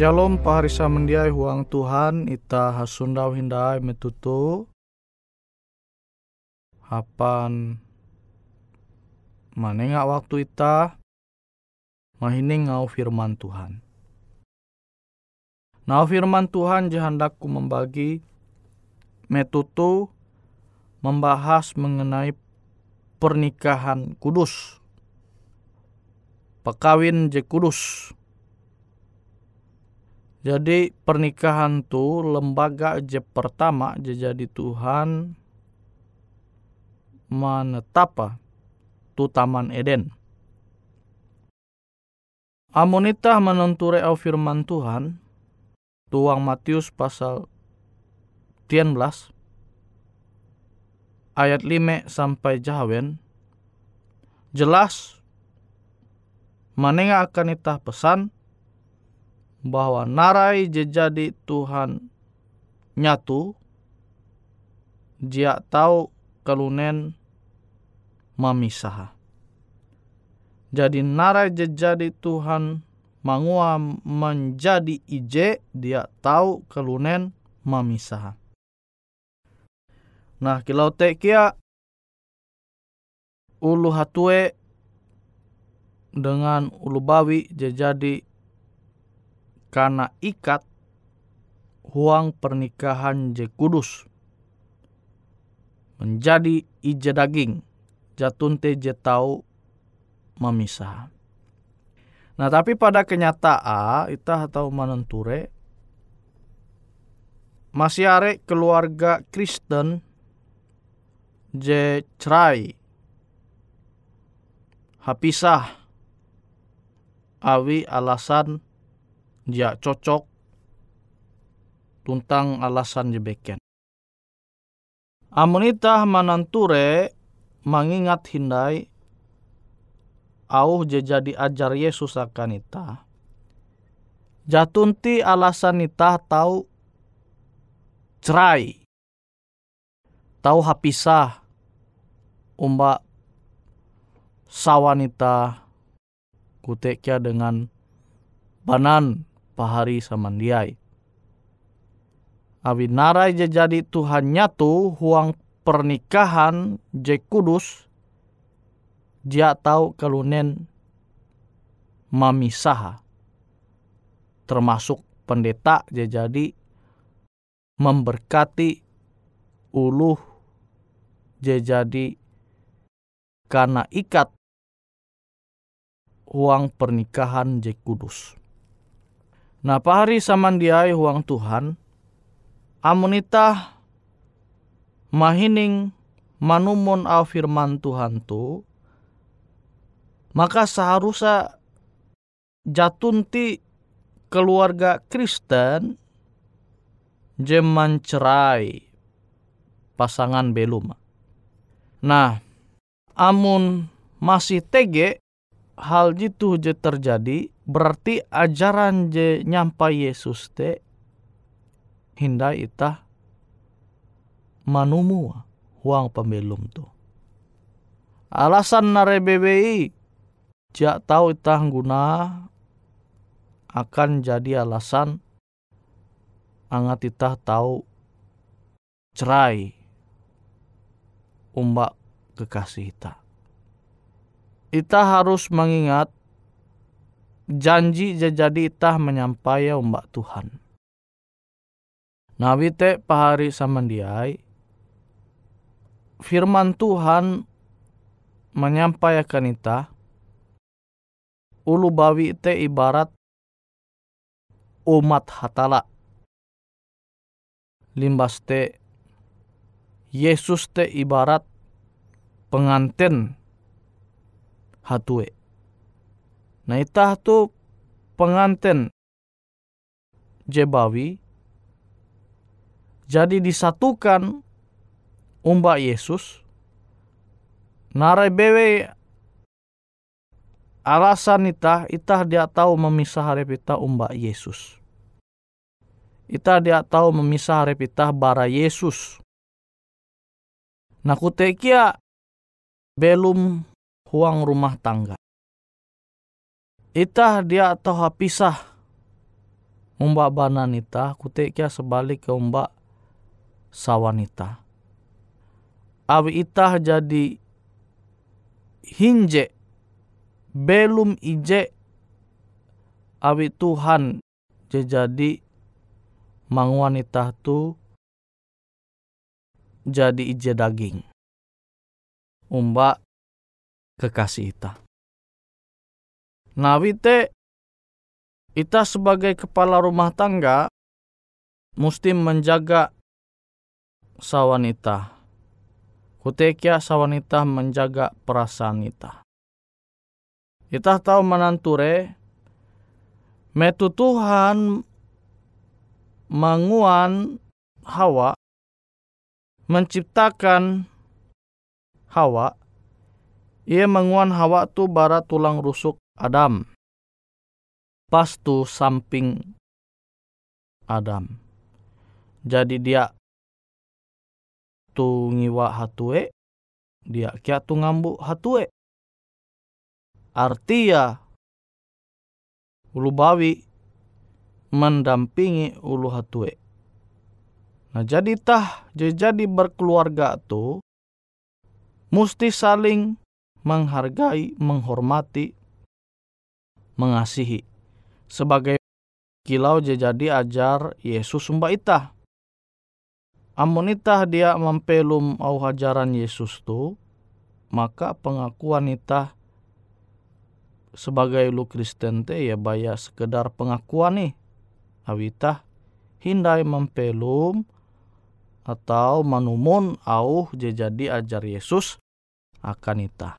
Shalom paharisa mendiai huang Tuhan ita hasundau hindai metutu hapan manenga waktu ita mahining ngau firman Tuhan. Nah firman Tuhan jahandaku membagi metutu membahas mengenai pernikahan kudus. Pekawin je kudus. Jadi pernikahan tu lembaga je pertama je jadi Tuhan menetapa tu taman Eden. Amonita menenture au firman Tuhan tuang Matius pasal 13 ayat 5 sampai jawen jelas manenga akan itah pesan bahwa narai jadi Tuhan nyatu dia tahu kelunen memisah. Jadi narai jadi Tuhan mangua menjadi ije dia tahu kelunen memisah. Nah kilau te kia ulu hatue dengan ulu bawi jadi karena ikat huang pernikahan je kudus menjadi ije daging jatun te je tahu memisah. Nah tapi pada kenyataan kita atau menenture masih are keluarga Kristen je cerai hapisah awi alasan dia cocok tuntang alasan je beken. Amunita mananture mengingat hindai au je jadi ajar Yesus akan ita. Jatunti alasan ita tahu cerai. Tahu hapisah umba sawanita kuteknya dengan banan pahari samandiai. Awi narai je jadi Tuhan nyatu huang pernikahan je kudus dia tahu kelunen mamisaha termasuk pendeta dia jadi memberkati uluh dia jadi karena ikat uang pernikahan je kudus. Nah pahari samandiai uang Tuhan, amunita mahining manumon au firman Tuhan tu, maka seharusnya jatunti keluarga Kristen jeman cerai pasangan belum. Nah, amun masih tege hal itu je terjadi berarti ajaran je nyampai Yesus te hindai itah manumu huang pembelum tu. Alasan nare BBI Jak tahu itah guna akan jadi alasan angat itah tahu cerai umbak kekasih ita. Ita harus mengingat janji jadi itah menyampai umbak Tuhan. Nabi te pahari samandiai firman Tuhan menyampaikan itah ulu bawi te ibarat umat hatala. Limbas te Yesus te ibarat pengantin hatue. Nah itah tu pengantin jebawi jadi disatukan umba Yesus narai bewe alasan ita ita dia tahu memisah harap ita umba Yesus. Ita dia tahu memisah harap ita bara Yesus. Nah kutekia belum huang rumah tangga. Ita dia tahu pisah umbak bananita kute kia sebalik ke umbak sawanita. Awi itah jadi hinje belum ije awi Tuhan jadi mang wanita tu jadi ije daging. Umbak kekasih ita. Nawi te ita sebagai kepala rumah tangga mesti menjaga sawanita. Kutekia sawanita menjaga perasaan ita. Ita tahu menanture metu Tuhan menguan Hawa menciptakan Hawa ia menguan Hawa tu bara tulang rusuk Adam. Pas tu samping Adam. Jadi dia tu ngiwa hatue dia kia tu ngambu hatue. Artia ulu bawi mendampingi ulu hatue. Nah jadi tah jadi berkeluarga tu mesti saling menghargai menghormati mengasihi sebagai kilau jadi ajar Yesus sumba itah Amun itah dia mempelum au hajaran Yesus tu, maka pengakuan itah sebagai lu Kristen te ya baya sekedar pengakuan nih. Awitah hindai mempelum atau manumun au jadi ajar Yesus akan itah.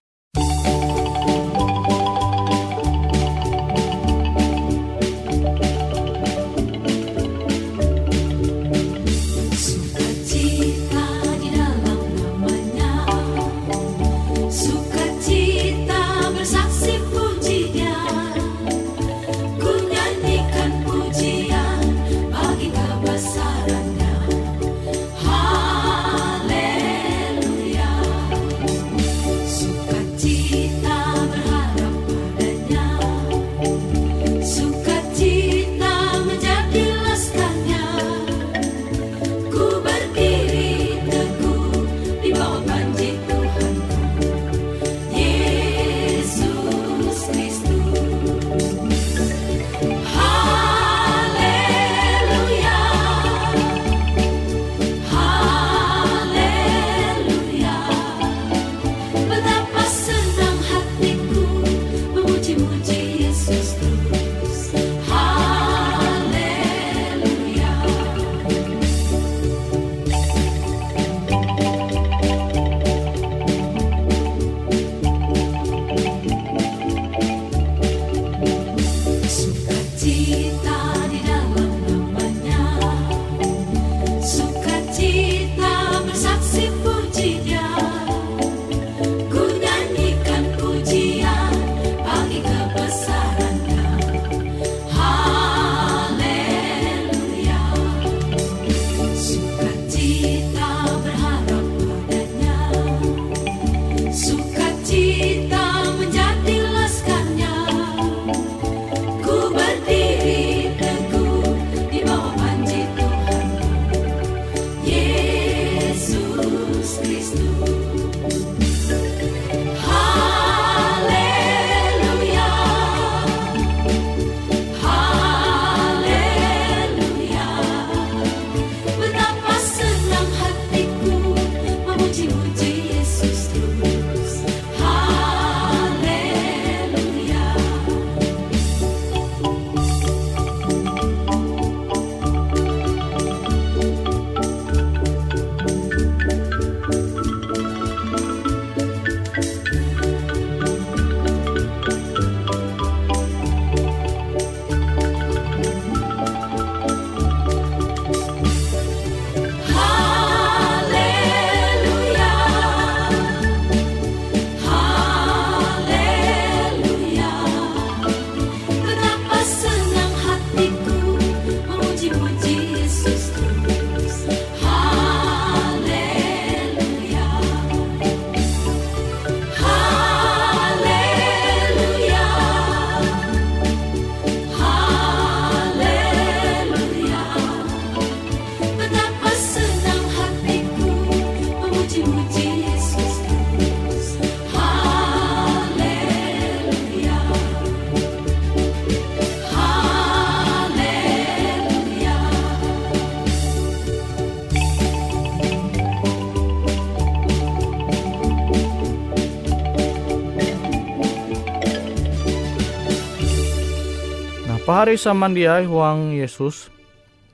Pahari samandiai huang Yesus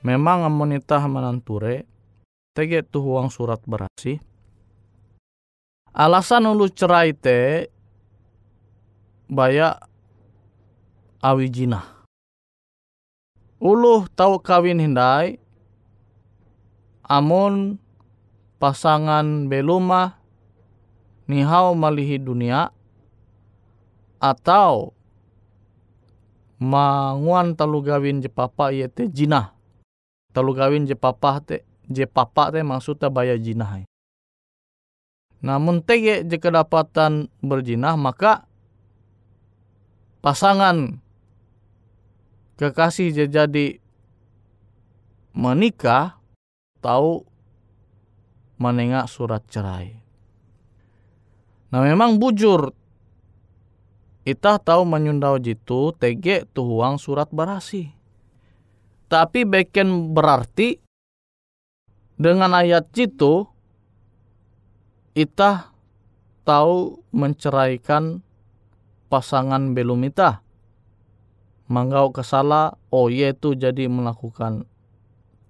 memang amonita mananture tege tu huang surat berasi. Alasan ulu cerai te baya awijina. Ulu tahu kawin hindai amun pasangan beluma nihau malihi dunia atau manguan talu gawin je papa ye te jinah. Talu gawin je papa te je papa te maksudnya baya jinah. Namun tege je kedapatan berjinah maka pasangan kekasih je jadi menikah tahu menengak surat cerai. Nah memang bujur Itah tahu menyundau jitu tege tuhuang surat barasi. Tapi beken berarti dengan ayat jitu itah tahu menceraikan pasangan belum itah. Manggau kesala, oh yaitu jadi melakukan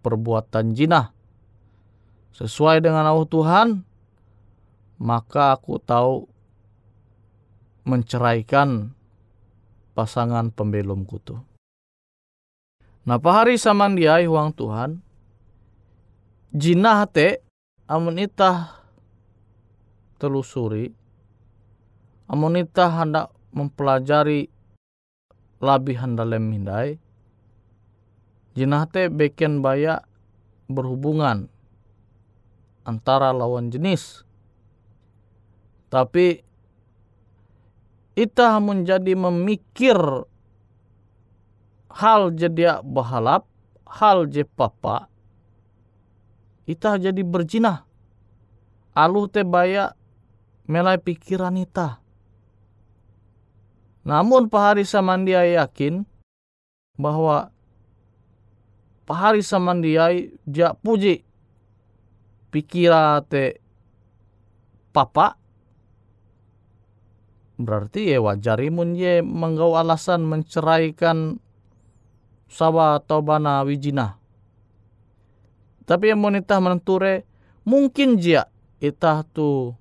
perbuatan jinah. Sesuai dengan Allah Tuhan, maka aku tahu menceraikan pasangan pembelum kutu. Nah pahari samandiai huang Tuhan, jinah te amun telusuri, amun itah hendak mempelajari lebih handalem hindai, jinah te beken baya berhubungan antara lawan jenis. Tapi ita menjadi memikir hal jadi bahalap, hal je papa, ita jadi berjinah. Alu te baya melai pikiran ita. Namun pahari samandiai yakin bahwa pahari samandiai dia puji pikira te papa Berarti ya wajar imun ye menggau alasan menceraikan sawa atau bana wijina. Tapi yang monita menenture mungkin jia itah tu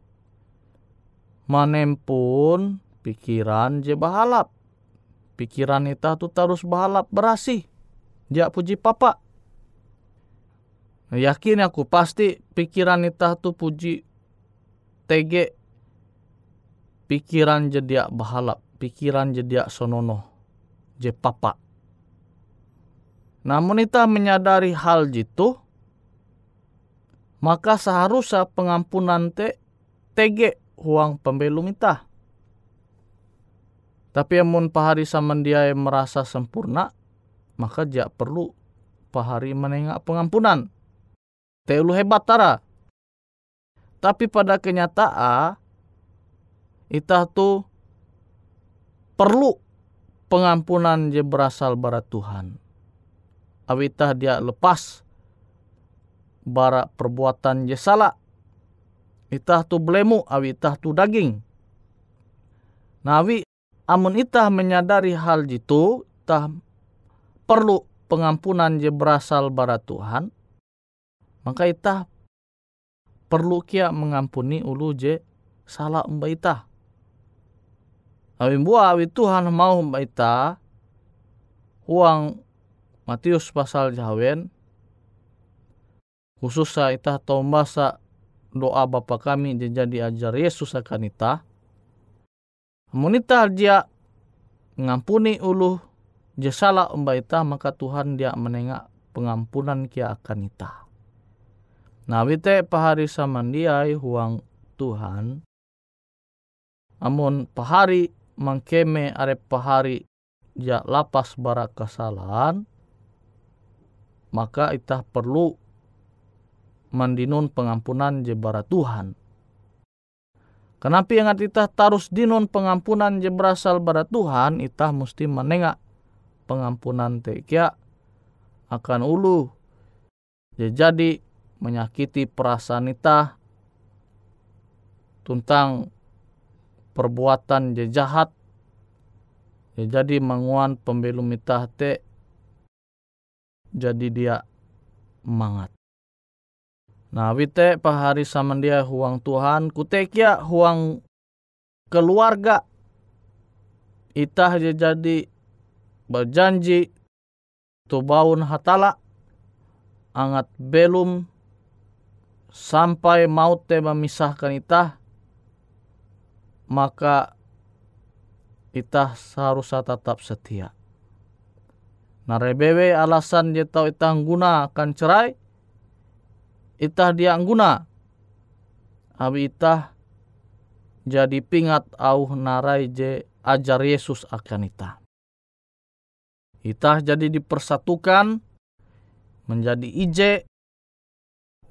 manempun pikiran je bahalap. Pikiran itah tu terus bahalap berasi. Dia puji papa. Yakin aku pasti pikiran itah tu puji tege pikiran jedia bahalap, pikiran jedia sonono, je papa. Namun kita menyadari hal jitu, maka seharusnya pengampunan te tege huang pembelum ita. Tapi amun pahari samandiai merasa sempurna, maka dia perlu pahari menengak pengampunan. Telu hebat tara. Tapi pada kenyataan, Itah tu perlu pengampunan je berasal bara Tuhan. Awitah dia lepas bara perbuatan je salah. Itah tu belemu, awitah tu daging. Nawi amun itah menyadari hal itu, itah perlu pengampunan je berasal bara Tuhan, maka itah perlu kia mengampuni ulu je salah mbak itah. Awi buah awi Tuhan mau baita huang Matius pasal jawen khusus sa ita tau masa doa Bapa kami jadi ajar Yesus akan ita. Amunita dia ngampuni ulu dia salah ita maka Tuhan dia menengak pengampunan kia akan ita. Nah wite pahari samandiai huang Tuhan. Amun pahari mangkeme are pahari ja lapas bara kesalahan maka itah perlu mandinun pengampunan je bara Tuhan. Kenapa yang itah tarus dinun pengampunan je berasal bara Tuhan, itah mesti menengak pengampunan tekia akan ulu jadi menyakiti perasaan itah tentang perbuatan je jahat Ya, jadi manguan pembelum itah te jadi dia mangat. Nah, wite pahari sama dia huang Tuhan, kutekia huang keluarga. Itah jadi berjanji tu baun hatala angat belum sampai maut te memisahkan itah maka itah seharusnya tetap setia. Narebewe alasan tahu itah guna akan cerai, itah dia guna. Abi itah jadi pingat au narai je ajar Yesus akan itah. Itah jadi dipersatukan menjadi ije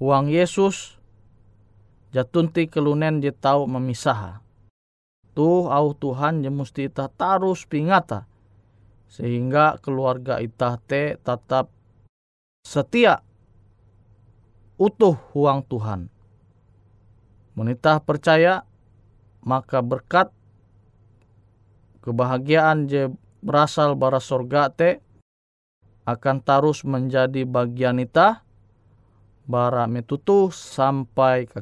uang Yesus jatunti kelunen dia tahu memisah tuh au Tuhan je mesti itah tarus pingata sehingga keluarga itah te tetap setia utuh uang Tuhan. Menitah percaya maka berkat kebahagiaan je berasal bara sorga te akan terus menjadi bagian itah bara metutu sampai ke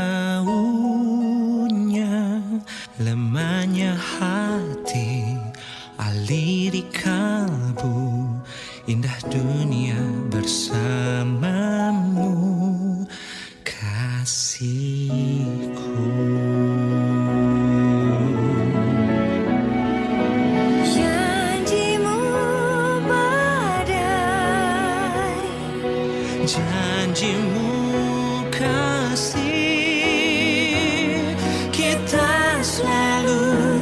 cinta kita abadi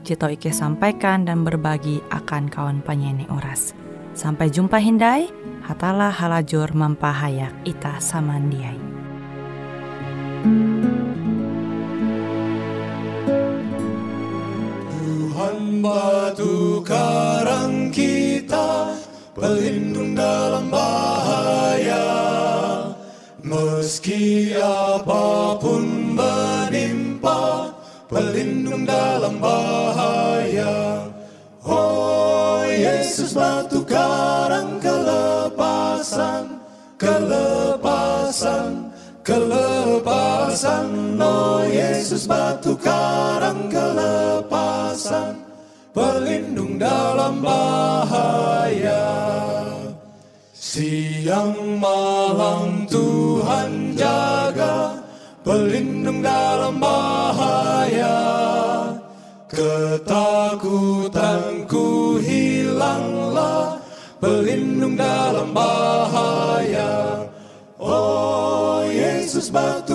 Jito Ike sampaikan dan berbagi akan kawan penyanyi oras. Sampai jumpa Hindai, hatalah halajur mampahayak ita samandiai. Tuhan batu karang kita, pelindung dalam bahaya. Meski apa pun menimpa, pelindung dalam bahaya. Oh Yesus batu karang kelepasan, kelepasan, kelepasan. Oh Yesus batu karang kelepasan, pelindung dalam bahaya. Siang malam Tuhan jaga, pelindung dalam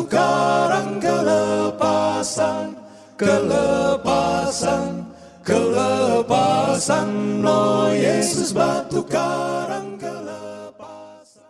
Yesus batu karang kelepasan, kelepasan, kelepasan. Oh Yesus batu karang